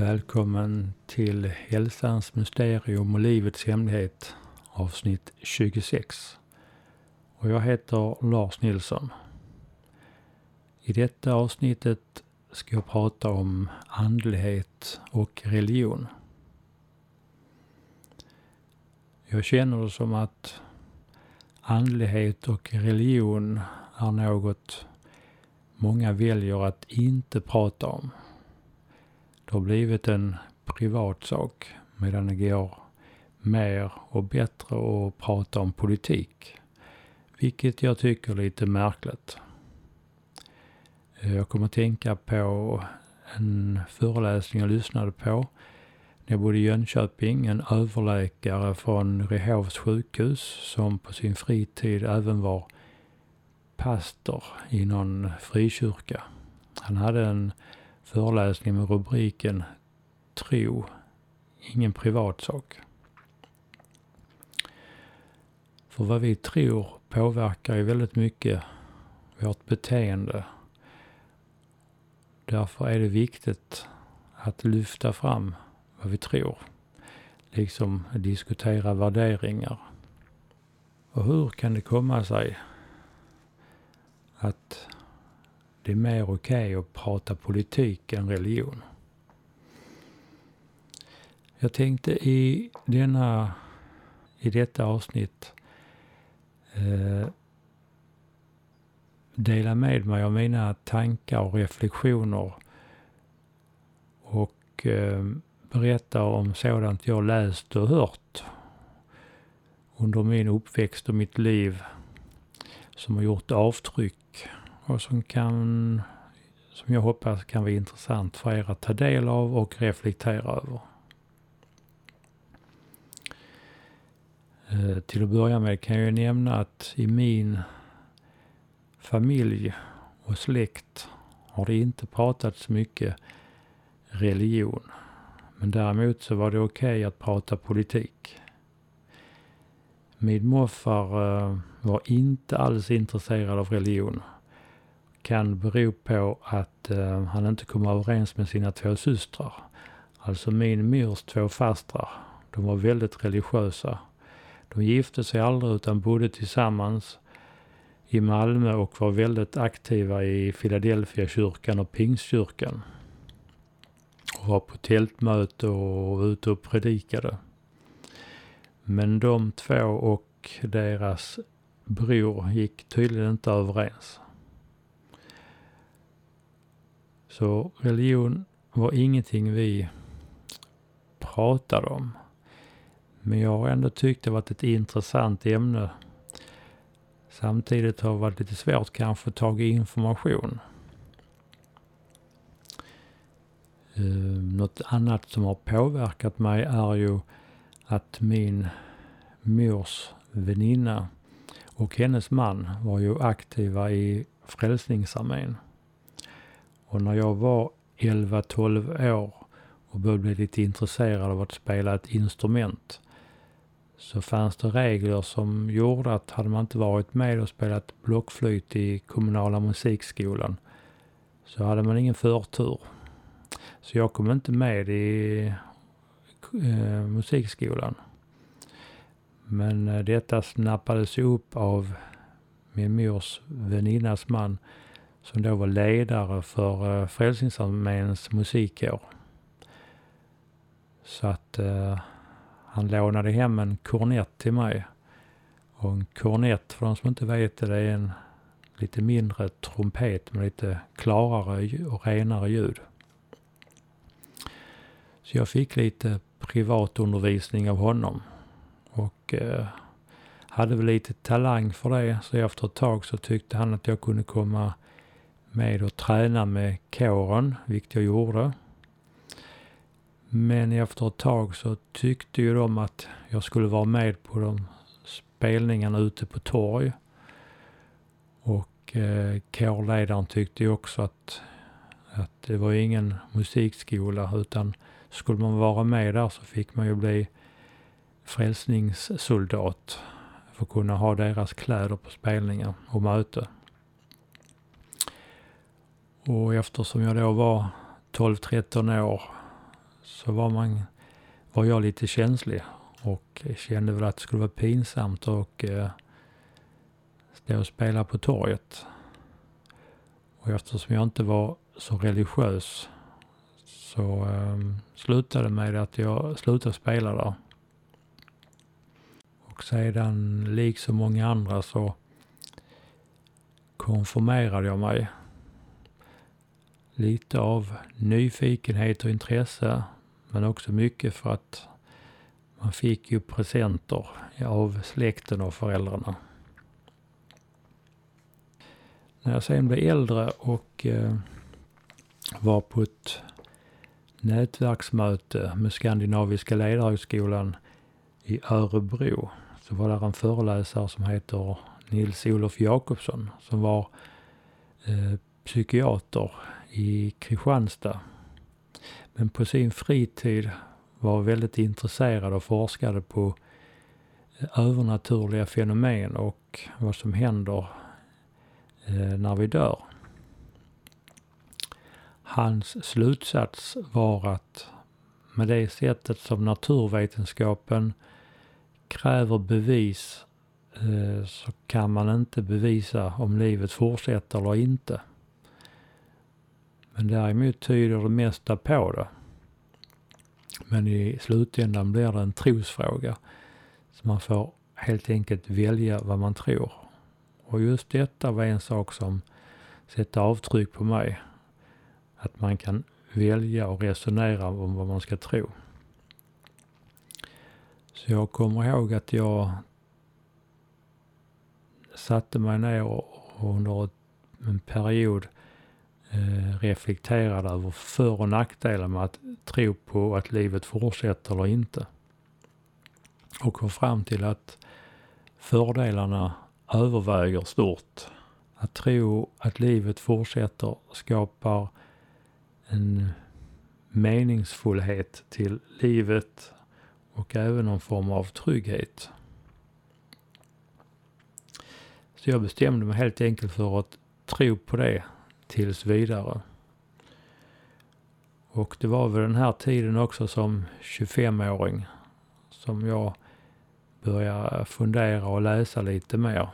Välkommen till Hälsans mysterium och livets hemlighet avsnitt 26. Och jag heter Lars Nilsson. I detta avsnittet ska jag prata om andlighet och religion. Jag känner det som att andlighet och religion är något många väljer att inte prata om. Det har blivit en privat sak medan det går mer och bättre att prata om politik. Vilket jag tycker är lite märkligt. Jag kommer att tänka på en föreläsning jag lyssnade på när jag bodde i Jönköping. En överläkare från Rehovs sjukhus som på sin fritid även var pastor i någon frikyrka. Han hade en föreläsning med rubriken Tro, ingen privatsak. För vad vi tror påverkar ju väldigt mycket vårt beteende. Därför är det viktigt att lyfta fram vad vi tror. Liksom diskutera värderingar. Och hur kan det komma sig att det är mer okej okay att prata politik än religion. Jag tänkte i, denna, i detta avsnitt eh, dela med mig av mina tankar och reflektioner och eh, berätta om sådant jag läst och hört under min uppväxt och mitt liv som har gjort avtryck och som kan, som jag hoppas kan vara intressant för er att ta del av och reflektera över. Eh, till att börja med kan jag nämna att i min familj och släkt har det inte pratats mycket religion. Men däremot så var det okej okay att prata politik. Min morfar eh, var inte alls intresserad av religion. Kan bero på att eh, han inte kom överens med sina två systrar. Alltså min mors två fastrar. De var väldigt religiösa. De gifte sig aldrig utan bodde tillsammans i Malmö och var väldigt aktiva i Philadelphia kyrkan och Pingstkyrkan. Och var på tältmöte och var ute och predikade. Men de två och deras bror gick tydligen inte överens. Så religion var ingenting vi pratade om. Men jag har ändå tyckt det varit ett intressant ämne. Samtidigt har det varit lite svårt kanske att ta information. Uh, något annat som har påverkat mig är ju att min mors väninna och hennes man var ju aktiva i Frälsningsarmén. Och när jag var 11-12 år och började bli lite intresserad av att spela ett instrument så fanns det regler som gjorde att hade man inte varit med och spelat blockflöjt i kommunala musikskolan så hade man ingen förtur. Så jag kom inte med i eh, musikskolan. Men eh, detta snappades upp av min mors väninnas man som då var ledare för eh, Frälsningsarméns musikkår. Så att eh, han lånade hem en kornett till mig. Och en kornett, för de som inte vet det, det är en lite mindre trumpet med lite klarare och renare ljud. Så jag fick lite privatundervisning av honom. Och eh, hade väl lite talang för det. Så efter ett tag så tyckte han att jag kunde komma med och träna med kåren, vilket jag gjorde. Men efter ett tag så tyckte ju de att jag skulle vara med på de spelningarna ute på torg. Och eh, kårledaren tyckte ju också att, att det var ingen musikskola utan skulle man vara med där så fick man ju bli frälsningssoldat för att kunna ha deras kläder på spelningar och möte. Och eftersom jag då var 12-13 år så var, man, var jag lite känslig och kände väl att det skulle vara pinsamt och eh, stå och spela på torget. Och eftersom jag inte var så religiös så eh, slutade det med att jag slutade spela där. Och sedan, liksom många andra, så konfirmerade jag mig. Lite av nyfikenhet och intresse, men också mycket för att man fick ju presenter av släkten och föräldrarna. När jag sen blev äldre och eh, var på ett nätverksmöte med Skandinaviska ledarhögskolan i Örebro så var där en föreläsare som heter Nils-Olof Jakobsson som var eh, psykiater i Kristianstad. Men på sin fritid var väldigt intresserad och forskade på eh, övernaturliga fenomen och vad som händer eh, när vi dör. Hans slutsats var att med det sättet som naturvetenskapen kräver bevis eh, så kan man inte bevisa om livet fortsätter eller inte. Men däremot tyder det mesta på det. Men i slutändan blir det en trosfråga. Så man får helt enkelt välja vad man tror. Och just detta var en sak som sätter avtryck på mig. Att man kan välja och resonera om vad man ska tro. Så jag kommer ihåg att jag satte mig ner och under en period Eh, reflekterade över för och nackdelar med att tro på att livet fortsätter eller inte. Och kom fram till att fördelarna överväger stort. Att tro att livet fortsätter skapar en meningsfullhet till livet och även någon form av trygghet. Så jag bestämde mig helt enkelt för att tro på det tills vidare. Och det var väl den här tiden också som 25-åring som jag började fundera och läsa lite mer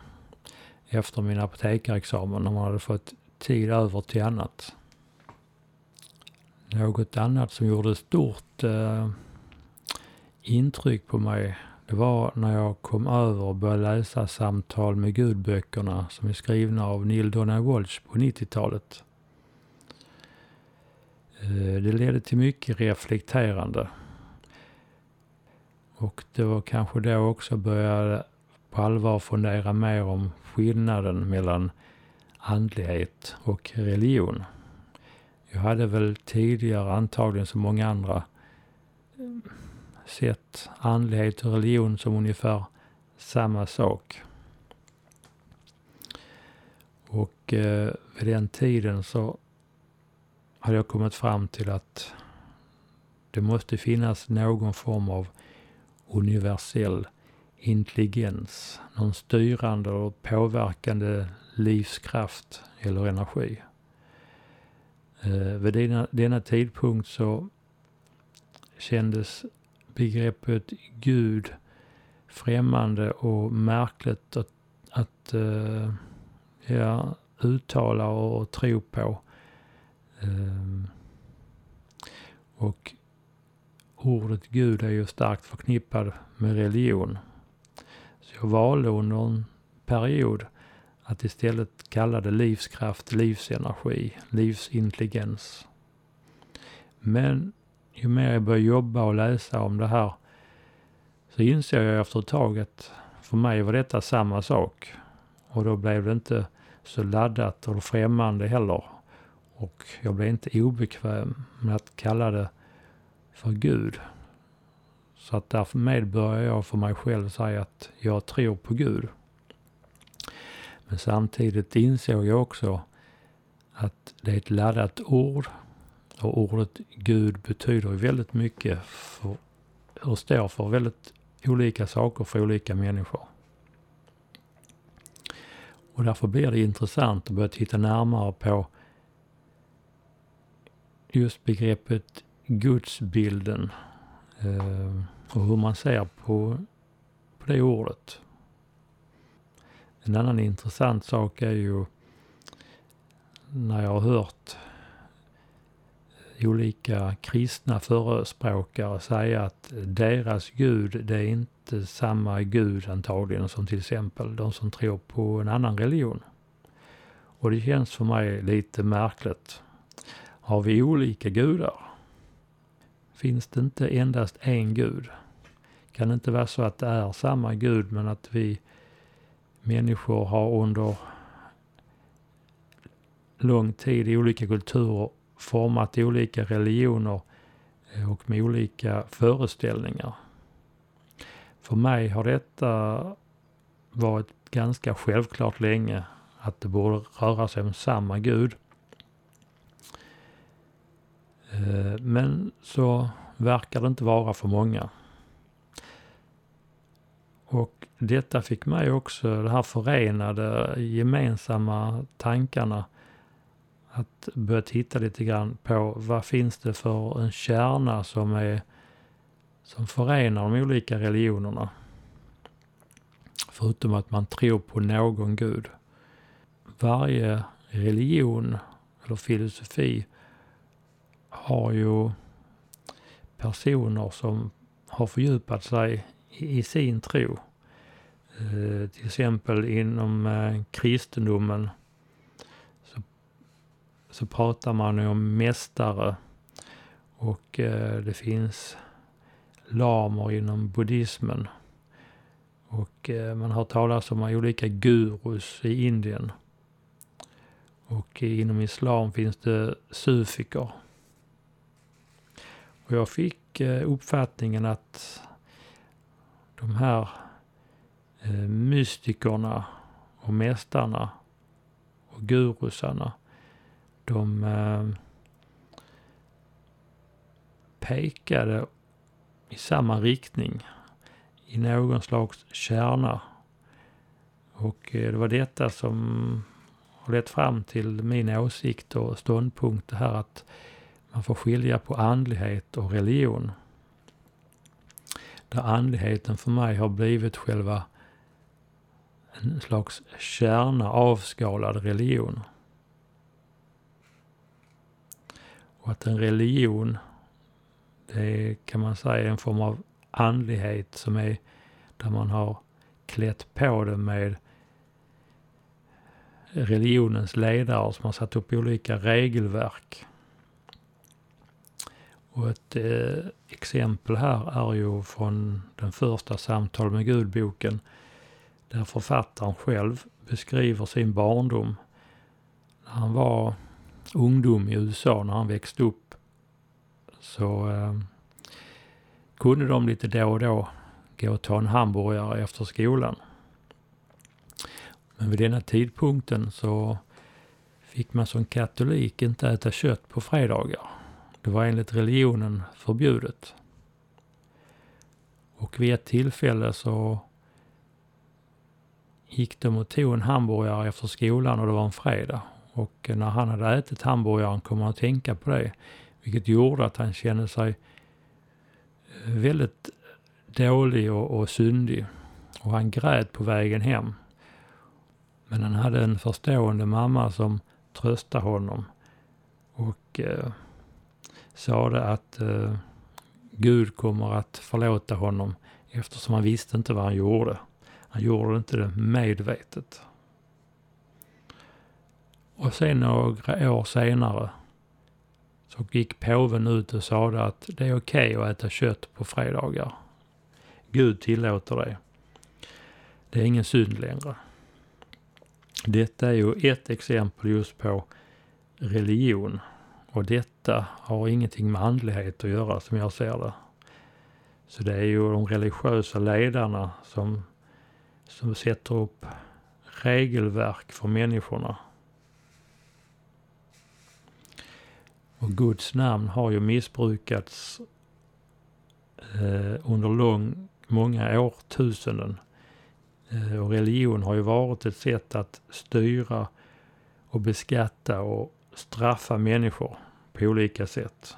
efter min apotekarexamen när man hade fått tid över till annat. Något annat som gjorde stort eh, intryck på mig det var när jag kom över och började läsa Samtal med Gud-böckerna som är skrivna av Neil Donald Walsh på 90-talet. Eh, det ledde till mycket reflekterande. Och det var kanske då också började på allvar fundera mer om skillnaden mellan andlighet och religion. Jag hade väl tidigare antagligen som många andra sett andlighet och religion som ungefär samma sak. Och eh, vid den tiden så hade jag kommit fram till att det måste finnas någon form av universell intelligens, någon styrande och påverkande livskraft eller energi. Eh, vid denna, denna tidpunkt så kändes begreppet Gud främmande och märkligt att, att uh, ja, uttala och, och tro på. Uh, och ordet Gud är ju starkt förknippat med religion. Så jag valde under en period att istället kalla det livskraft, livsenergi, livsintelligens. Men ju mer jag började jobba och läsa om det här så inser jag efter ett tag att för mig var detta samma sak. Och då blev det inte så laddat och främmande heller. Och jag blev inte obekväm med att kalla det för Gud. Så att därför med börjar jag för mig själv säga att jag tror på Gud. Men samtidigt insåg jag också att det är ett laddat ord och ordet Gud betyder ju väldigt mycket för, och står för väldigt olika saker för olika människor. Och därför blir det intressant att börja titta närmare på just begreppet gudsbilden eh, och hur man ser på, på det ordet. En annan intressant sak är ju när jag har hört olika kristna förespråkare säga att deras gud, det är inte samma gud antagligen som till exempel de som tror på en annan religion. Och det känns för mig lite märkligt. Har vi olika gudar? Finns det inte endast en gud? Kan det inte vara så att det är samma gud men att vi människor har under lång tid i olika kulturer format olika religioner eh, och med olika föreställningar. För mig har detta varit ganska självklart länge att det borde röra sig om samma Gud. Eh, men så verkar det inte vara för många. Och detta fick mig också, det här förenade gemensamma tankarna, att börja titta lite grann på vad finns det för en kärna som är som förenar de olika religionerna. Förutom att man tror på någon gud. Varje religion eller filosofi har ju personer som har fördjupat sig i, sin tro. Eh, till exempel inom eh, kristendomen så pratar man ju om mästare och eh, det finns lamer inom buddhismen. Och eh, man har talat om olika gurus i Indien. Och inom islam finns det sufiker. Och jag fick eh, uppfattningen att de här eh, mystikerna och mästarna och gurusarna, de eh, pekade i samma riktning i någon slags kärna. Och eh, det var detta som har lett fram till min åsikt och ståndpunkt det här att man får skilja på andlighet och religion. Där andligheten för mig har blivit själva en slags kärna avskalad religion. Och att en religion, det kan man säga är en form av andlighet som är där man har klätt på det med religionens ledare som har satt upp olika regelverk. Och ett eh, exempel här är ju från den första Samtal med Gud-boken där författaren själv beskriver sin barndom. När han var ungdom i USA, när han växte upp, så eh, kunde de lite då och då gå och ta en hamburgare efter skolan. Men vid denna tidpunkten så fick man som katolik inte äta kött på fredagar. Det var enligt religionen förbjudet. Och vid ett tillfälle så gick de och tog en hamburgare efter skolan och det var en fredag. Och när han hade ätit hamburgaren kom han att tänka på det. Vilket gjorde att han kände sig eh, väldigt dålig och, och syndig. Och han grät på vägen hem. Men han hade en förstående mamma som tröstade honom. Och eh, sade att eh, Gud kommer att förlåta honom eftersom han visste inte vad han gjorde. Han gjorde inte det medvetet. Och sen några år senare så gick påven ut och sade att det är okej okay att äta kött på fredagar. Gud tillåter det. Det är ingen synd längre. Detta är ju ett exempel just på religion. Och detta har ingenting med andlighet att göra som jag ser det. Så det är ju de religiösa ledarna som, som sätter upp regelverk för människorna. Och Guds namn har ju missbrukats eh, under lång, många årtusenden. Eh, och religion har ju varit ett sätt att styra och beskatta och straffa människor på olika sätt.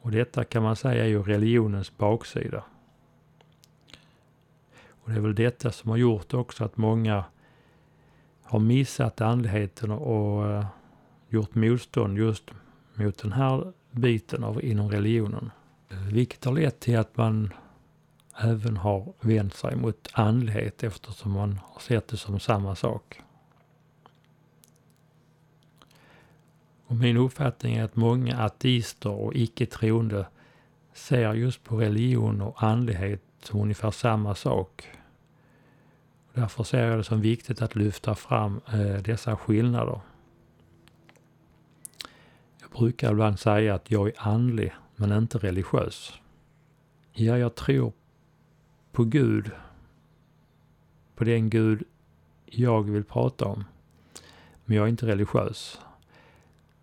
Och detta kan man säga är ju religionens baksida. Och det är väl detta som har gjort också att många har missat andligheten och eh, gjort motstånd just mot den här biten av inom religionen. Vilket har lett till att man även har vänt sig mot andlighet eftersom man har sett det som samma sak. Och min uppfattning är att många ateister och icke-troende ser just på religion och andlighet som ungefär samma sak. Därför ser jag det som viktigt att lyfta fram eh, dessa skillnader. Jag brukar ibland säga att jag är andlig men inte religiös. Ja, jag tror på Gud, på den Gud jag vill prata om. Men jag är inte religiös.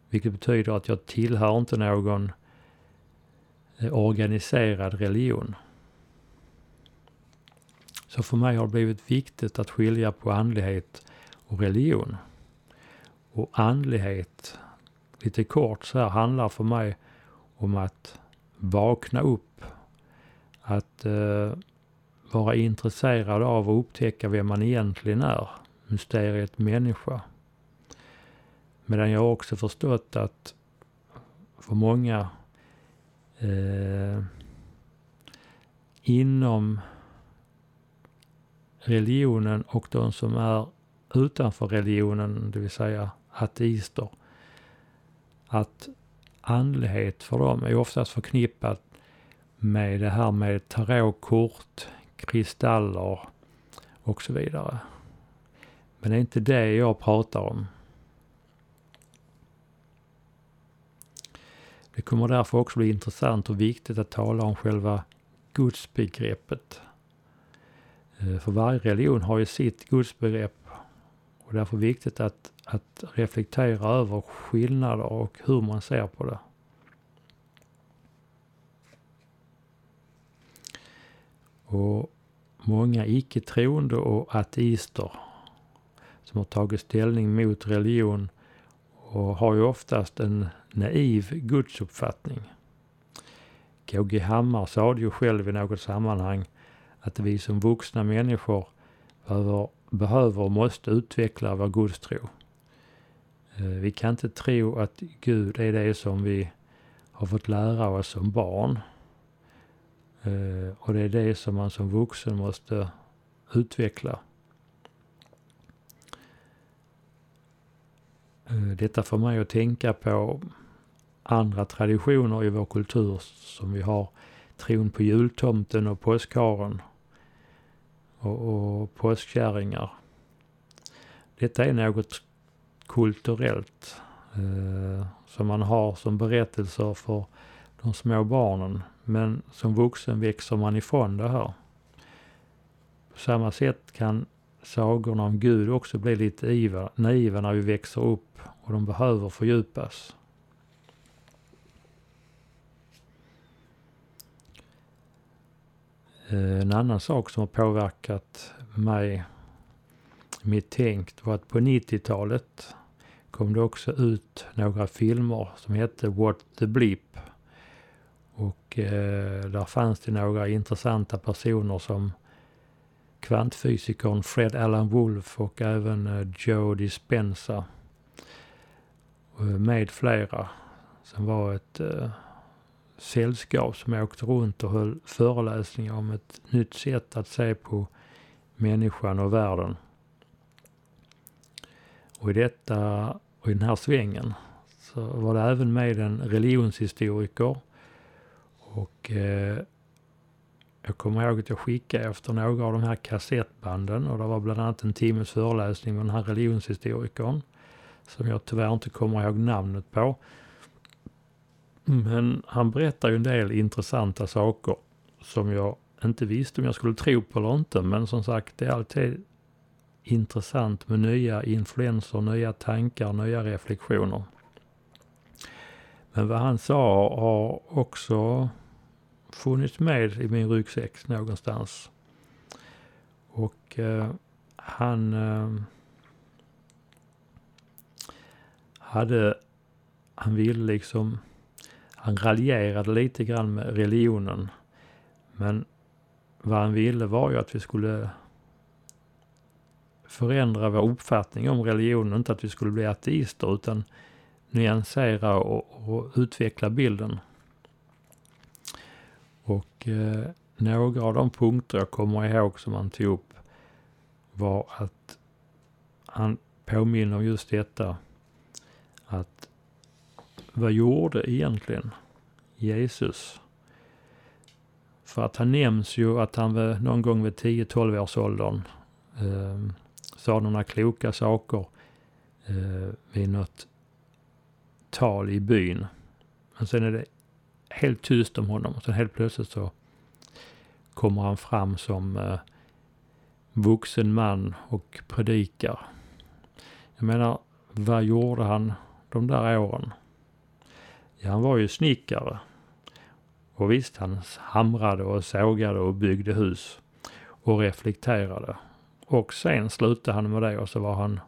Vilket betyder att jag tillhör inte någon eh, organiserad religion. Så för mig har det blivit viktigt att skilja på andlighet och religion. Och andlighet, lite kort så här, handlar för mig om att vakna upp. Att eh, vara intresserad av att upptäcka vem man egentligen är. Mysteriet människa. Medan jag också förstått att för många eh, inom religionen och de som är utanför religionen, det vill säga ateister, att andlighet för dem är oftast förknippat med det här med tarotkort, kristaller och så vidare. Men det är inte det jag pratar om. Det kommer därför också bli intressant och viktigt att tala om själva gudsbegreppet. Eh, för varje religion har ju sitt gudsbegrepp och därför viktigt att, att reflektera över skillnader och hur man ser på det. Och många icke-troende och ateister som har tagit ställning mot religion och har ju oftast en naiv gudsuppfattning. KG Hammar sa ju själv i något sammanhang att vi som vuxna människor behöver, behöver och måste utveckla vår gudstro. Eh, vi kan inte tro att Gud är det som vi har fått lära oss som barn. Eh, och det är det som man som vuxen måste utveckla. Eh, detta får mig att tänka på andra traditioner i vår kultur som vi har tron på jultomten och påskharen och, och påskkärringar. Detta är något kulturellt eh, som man har som berättelser för de små barnen. Men som vuxen växer man ifrån det här. På samma sätt kan sagorna om Gud också bli lite naiva när vi växer upp och de behöver fördjupas. Eh, en annan sak som har påverkat mig, mitt tänk, var att på 90-talet kom det också ut några filmer som hette What the Bleep. Och eh, där fanns det några intressanta personer som kvantfysikern Fred Allen Wolf och även eh, Joe Dispenza eh, med flera. Som var ett eh, sällskap som åkte runt och höll föreläsningar om ett nytt sätt att se på människan och världen. Och i detta och i den här svängen så var det även med en religionshistoriker och eh, jag kommer ihåg att jag skickade efter några av de här kassettbanden och det var bland annat en timmes föreläsning med den här religionshistorikern som jag tyvärr inte kommer ihåg namnet på. Men han berättar ju en del intressanta saker som jag inte visste om jag skulle tro på eller inte. Men som sagt, det är alltid intressant med nya influenser, nya tankar, nya reflektioner. Men vad han sa har också funnits med i min ryggsäck någonstans. Och eh, han, eh, hade, han ville liksom, han raljerade lite grann med religionen. Men vad han ville var ju att vi skulle förändra vår uppfattning om religionen. Inte att vi skulle bli ateister utan nyansera och, och utveckla bilden. Och eh, några av de punkter jag kommer ihåg som han tog upp var att han påminner om just detta att vad gjorde egentligen Jesus? För att han nämns ju att han någon gång vid 10-12 års åldern eh, sa några kloka saker eh, vid något tal i byn. Men sen är det helt tyst om honom. Sen helt plötsligt så kommer han fram som eh, vuxen man och predikar. Jag menar, vad gjorde han de där åren? Ja, han var ju snickare. Och visst, han hamrade och sågade och byggde hus och reflekterade. Och sen slutade han med det och så var han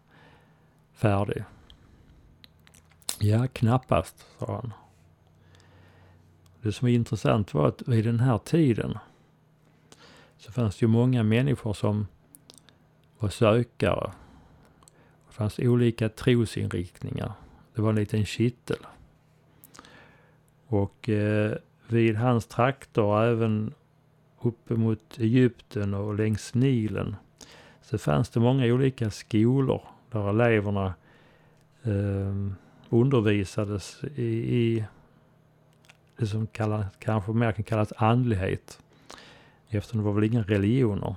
färdig. Ja, knappast, sa han. Det som är intressant var att vid den här tiden så fanns det ju många människor som var sökare. Det fanns olika trosinriktningar. Det var en liten kittel. Och eh, vid hans trakter även uppemot Egypten och längs Nilen så fanns det många olika skolor där eleverna eh, undervisades i, i det som kallas, kanske mer kan kallas andlighet. Eftersom det var väl inga religioner.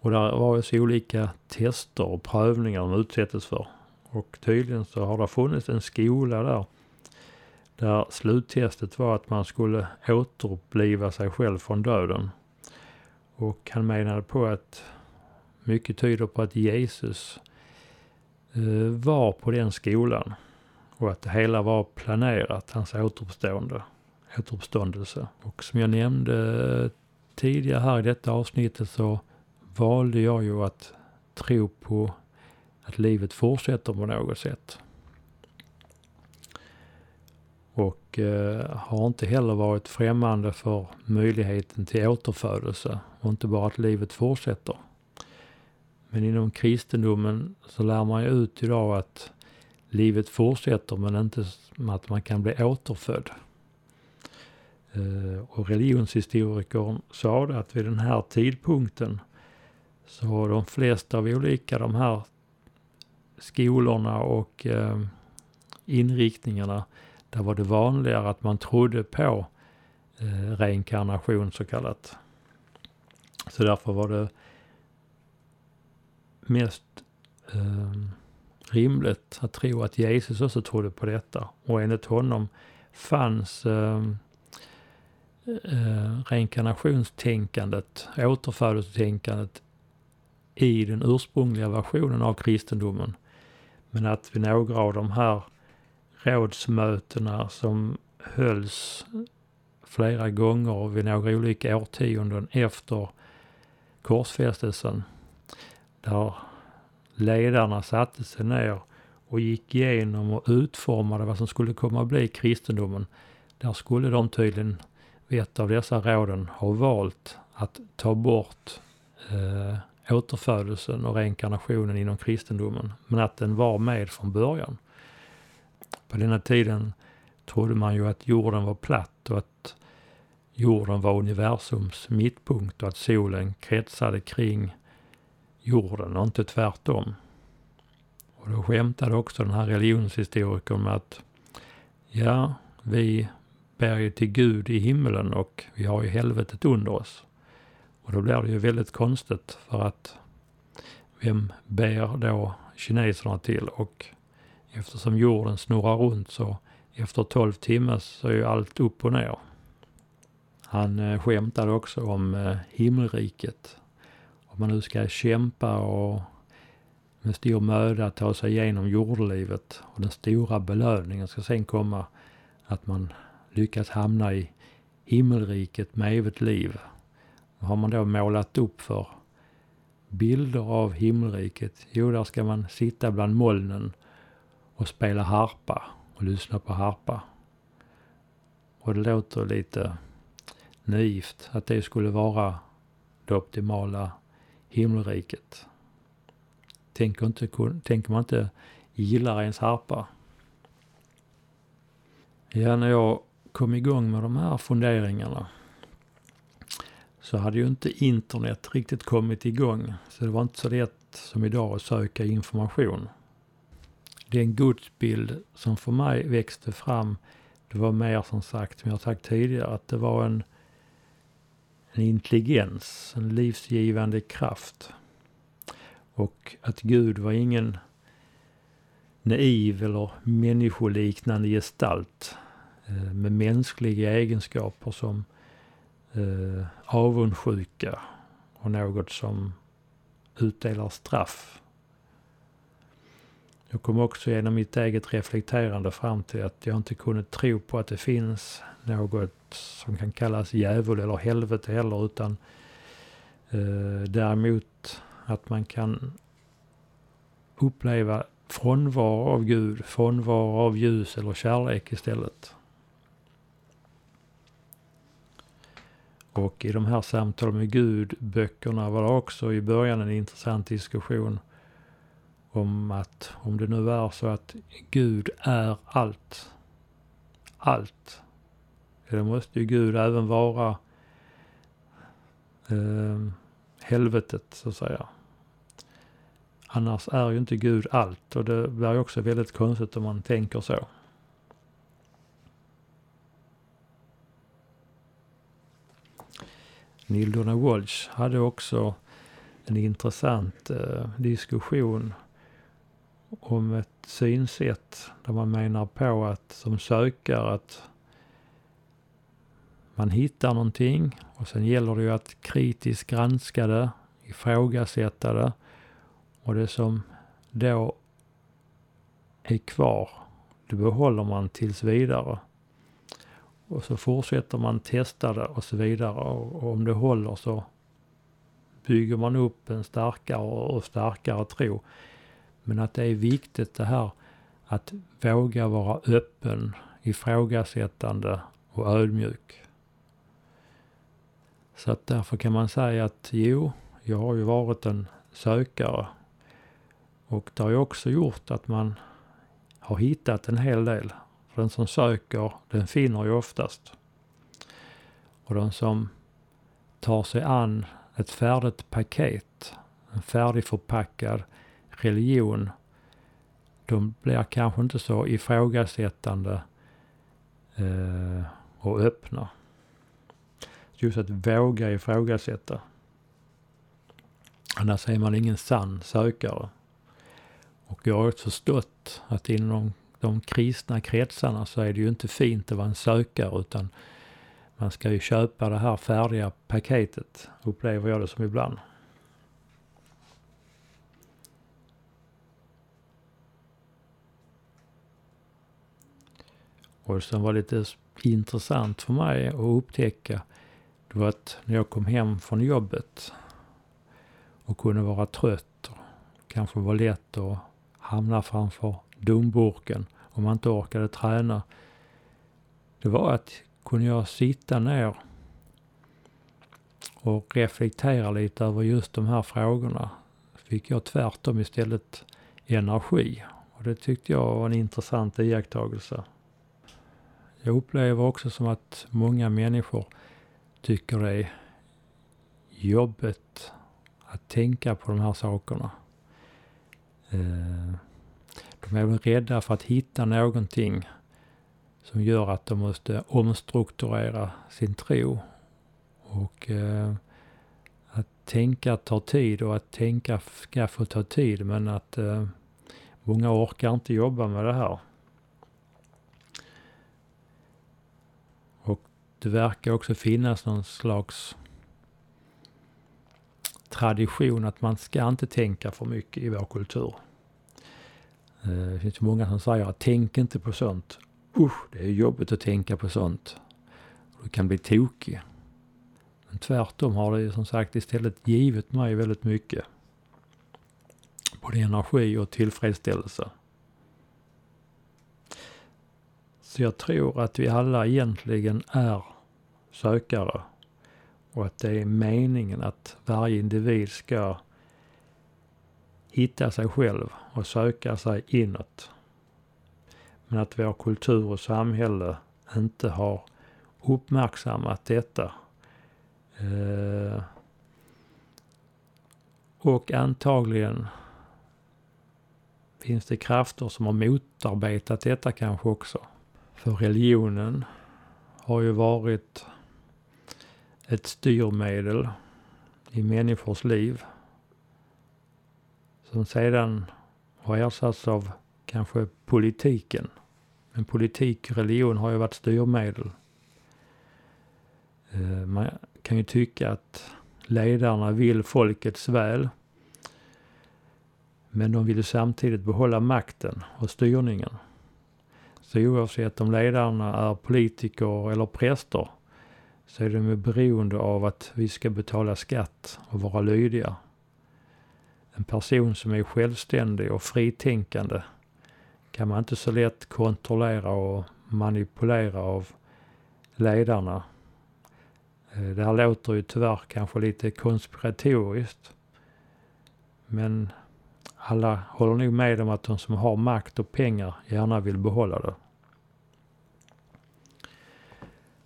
Och där var ju så olika tester och prövningar de utsattes för. Och tydligen så har det funnits en skola där. Där sluttestet var att man skulle återuppliva sig själv från döden. Och han menade på att mycket tyder på att Jesus eh, var på den skolan. Och att det hela var planerat, hans återuppstående, återuppståndelse. Och som jag nämnde eh, tidigare här i detta avsnittet så valde jag ju att tro på att livet fortsätter på något sätt. Och eh, har inte heller varit främmande för möjligheten till återfödelse och inte bara att livet fortsätter. Men inom kristendomen så lär man ju ut idag att livet fortsätter men inte att man kan bli återfödd. Eh, och religionshistorikern sade att vid den här tidpunkten så har de flesta av olika de här skolorna och eh, inriktningarna, där var det vanligare att man trodde på eh, reinkarnation så kallat. Så därför var det mest eh, rimligt att tro att Jesus också trodde på detta. Och enligt honom fanns eh, eh, reinkarnationstänkandet, återfödelsetänkandet i den ursprungliga versionen av kristendomen. Men att vid några av de här rådsmötena som hölls flera gånger vid några olika årtionden efter korsfästelsen, där ledarna satte sig ner och gick igenom och utformade vad som skulle komma att bli kristendomen. Där skulle de tydligen, vid ett av dessa råden, ha valt att ta bort eh, återfödelsen och reinkarnationen inom kristendomen, men att den var med från början. På denna tiden trodde man ju att jorden var platt och att jorden var universums mittpunkt och att solen kretsade kring jorden och inte tvärtom. Och då skämtade också den här religionshistorikern med att ja, vi ber ju till Gud i himmelen och vi har ju helvetet under oss. Och då blir det ju väldigt konstigt för att vem ber då kineserna till? Och eftersom jorden snurrar runt så efter 12 timmar så är ju allt upp och ner. Han eh, skämtade också om eh, himmelriket. Om man nu ska kämpa och med stor möda ta sig igenom jordelivet och den stora belöningen ska sen komma att man lyckas hamna i himmelriket med evigt liv. Vad har man då målat upp för bilder av himmelriket? Jo, där ska man sitta bland molnen och spela harpa och lyssna på harpa. Och det låter lite naivt att det skulle vara det optimala himmelriket. Tänker, inte, tänker man inte gillar ens harpa. Ja, när jag kom igång med de här funderingarna så hade ju inte internet riktigt kommit igång. Så det var inte så lätt som idag att söka information. Den gudsbild som för mig växte fram, det var mer som sagt, som jag sagt tidigare, att det var en, en intelligens, en livsgivande kraft. Och att Gud var ingen naiv eller människoliknande gestalt eh, med mänskliga egenskaper som eh, avundsjuka och något som utdelar straff. Jag kom också genom mitt eget reflekterande fram till att jag inte kunde tro på att det finns något som kan kallas djävul eller helvete heller utan eh, däremot att man kan uppleva frånvaro av Gud, frånvaro av ljus eller kärlek istället. Och i de här samtalen med Gud, böckerna, var det också i början en intressant diskussion om att om det nu är så att Gud är allt, allt, då måste ju Gud även vara eh, helvetet så att säga. Annars är ju inte Gud allt och det blir ju också väldigt konstigt om man tänker så. Neil Donald Walsh hade också en intressant eh, diskussion om ett synsätt där man menar på att som sökare att man hittar någonting och sen gäller det ju att kritiskt granska det, ifrågasätta det och det som då är kvar, det behåller man tills vidare. Och så fortsätter man testa det och så vidare och, om det håller så bygger man upp en starkare och starkare tro. Men att det är viktigt det här att våga vara öppen, ifrågasättande och ödmjuk. Så att därför kan man säga att jo, jag har ju varit en sökare och det har ju också gjort att man har hittat en hel del. För den som söker, den finner ju oftast. Och den som tar sig an ett färdigt paket, en färdigförpackad religion, de blir kanske inte så ifrågasättande eh, och öppna. Just att våga ifrågasätta. Annars är man ingen sann sökare. Och jag har också förstått att inom de kristna kretsarna så är det ju inte fint att vara en sökare utan man ska ju köpa det här färdiga paketet, upplever jag det som ibland. Och det som var lite intressant för mig att upptäcka, det var att när jag kom hem från jobbet och kunde vara trött och kanske var lätt att hamna framför dumburken om man inte orkade träna. Det var att kunde jag sitta ner och reflektera lite över just de här frågorna fick jag tvärtom istället energi. Och det tyckte jag var en intressant iakttagelse. Jag upplever också som att många människor tycker det är jobbigt att tänka på de här sakerna. Eh, de är väl rädda för att hitta någonting som gör att de måste omstrukturera sin tro. Och eh, att tänka tar tid och att tänka ska få ta tid men att eh, många orkar inte jobba med det här. Och det verkar också finnas någon slags tradition att man ska inte tänka för mycket i vår kultur. Eh, det finns många som säger att tänk inte på sånt. Usch, det är jobbigt att tänka på sånt. Du kan bli tokig. Men tvärtom har det som sagt istället givit mig väldigt mycket. Både energi och tillfredsställelse. Så jag tror att vi alla egentligen är sökare och att det är meningen att varje individ ska hitta sig själv och söka sig inåt. Men att vår kultur och samhälle inte har uppmärksammat detta. Eh, och antagligen finns det krafter som har motarbetat detta kanske också. För religionen har ju varit ett styrmedel i människors liv som sedan har ersatts av kanske politiken. Men politik och religion har ju varit styrmedel. Eh, man kan ju tycka att ledarna vill folkets väl. Men de vill samtidigt behålla makten och styrningen. Så oavsett om ledarna är politiker eller präster så är de beroende av att vi ska betala skatt och vara lydiga. En person som är självständig och fritänkande kan man inte så lätt kontrollera och manipulera av ledarna. Eh, det här låter ju tyvärr kanske lite konspiratoriskt. Men alla håller nog med om att de som har makt och pengar gärna vill behålla det.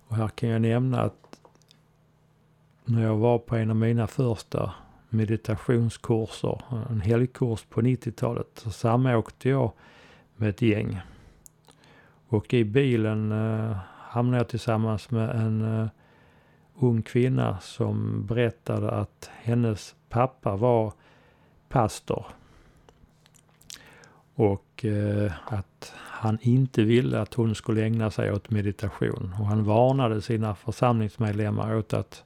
Och här kan jag nämna att när jag var på en av mina första meditationskurser, en helgkurs på 90-talet, så samåkte jag med ett gäng. Och i bilen eh, hamnade jag tillsammans med en eh, ung kvinna som berättade att hennes pappa var pastor. Och eh, att han inte ville att hon skulle ägna sig åt meditation. Och han varnade sina församlingsmedlemmar åt att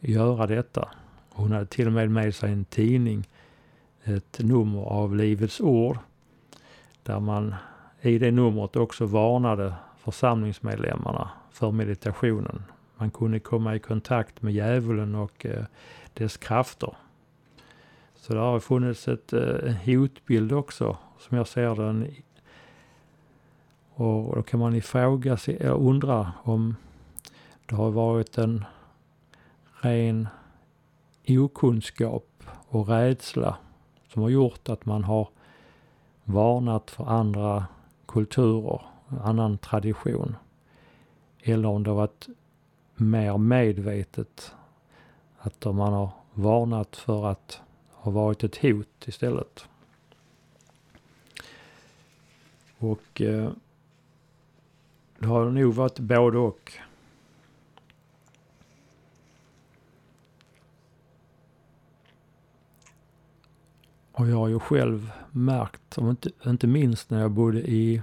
göra detta. Hon hade till och med med sig en tidning, ett nummer av Livets Ord, där man i det numret också varnade församlingsmedlemmarna för meditationen. Man kunde komma i kontakt med djävulen och eh, dess krafter. Så det har funnits ett, eh, en hotbild också, som jag ser den. Och då kan man ifråga sig, undra om det har varit en ren okunskap och rädsla som har gjort att man har varnat för andra kulturer, annan tradition. Eller om det har varit mer medvetet att man har varnat för att har varit ett hot istället. Och eh, det har nog varit både och. Och jag har ju själv märkt, om inte, inte minst när jag bodde i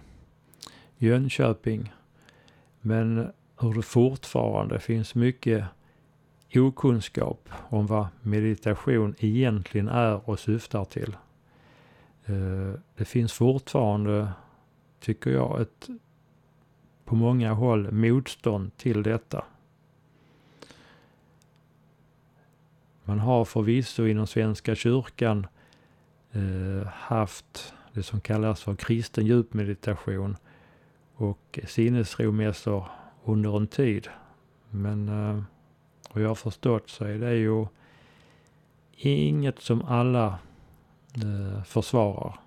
Jönköping, men hur det fortfarande finns mycket okunskap om vad meditation egentligen är och syftar till. Eh, det finns fortfarande, tycker jag, ett på många håll motstånd till detta. Man har förvisso inom Svenska kyrkan eh, haft det som kallas för kristen djupmeditation och sinnesromässor under en tid. Men eh, och vad jag har förstått så är det ju inget som alla eh, försvarar.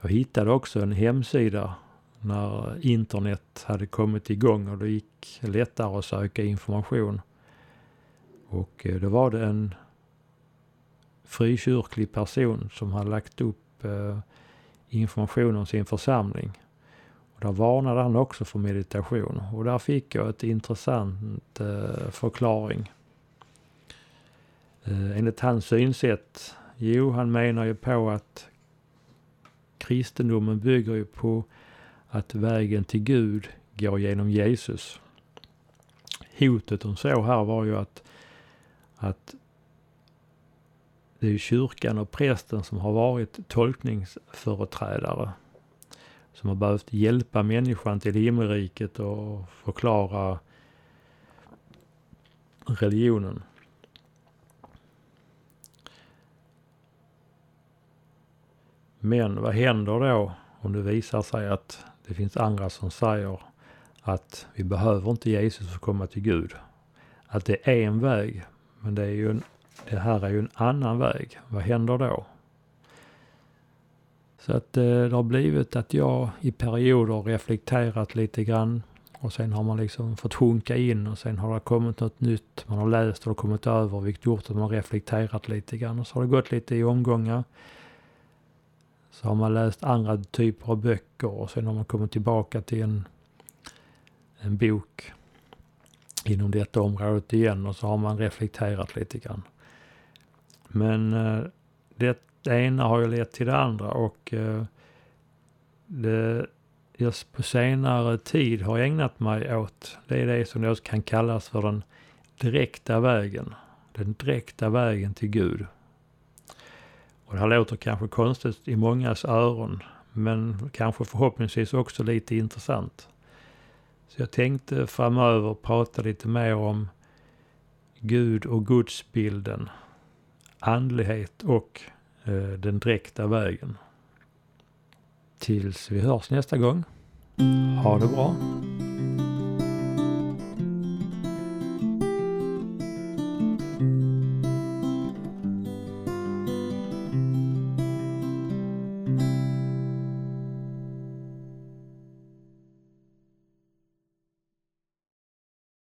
Jag hittade också en hemsida när internet hade kommit igång och det gick lättare att söka information. Och eh, då var det en frikyrklig person som hade lagt upp eh, information om sin församling. Och där varnade han också för meditation och där fick jag ett intressant eh, förklaring. Eh, enligt hans synsätt, jo han menar ju på att kristendomen bygger ju på att vägen till Gud går genom Jesus. Hotet hon såg här var ju att, att det är kyrkan och prästen som har varit tolkningsföreträdare. Som har behövt hjälpa människan till himmelriket och förklara religionen. Men vad händer då om det visar sig att det finns andra som säger att vi behöver inte Jesus för att komma till Gud. Att det är en väg, men det, är ju en, det här är ju en annan väg. Vad händer då? Så att eh, det har blivit att jag i perioder reflekterat lite grann och sen har man liksom fått sjunka in och sen har det kommit något nytt. Man har läst och kommit över vilket gjort att man reflekterat lite grann och så har det gått lite i omgångar. Så har man läst andra typer av böcker och sen har man kommit tillbaka till en, en bok inom detta området igen och så har man reflekterat lite grann. Men eh, det ena har ju lett till det andra och eh, det jag på senare tid har ägnat mig åt, det är det som då kan kallas för den direkta vägen. Den direkta vägen till Gud. Och det här låter kanske konstigt i mångas öron, men kanske förhoppningsvis också lite intressant. Så jag tänkte framöver prata lite mer om Gud och gudsbilden, andlighet och Eh, den direkta vägen. Tills vi hörs nästa gång. Ha det bra.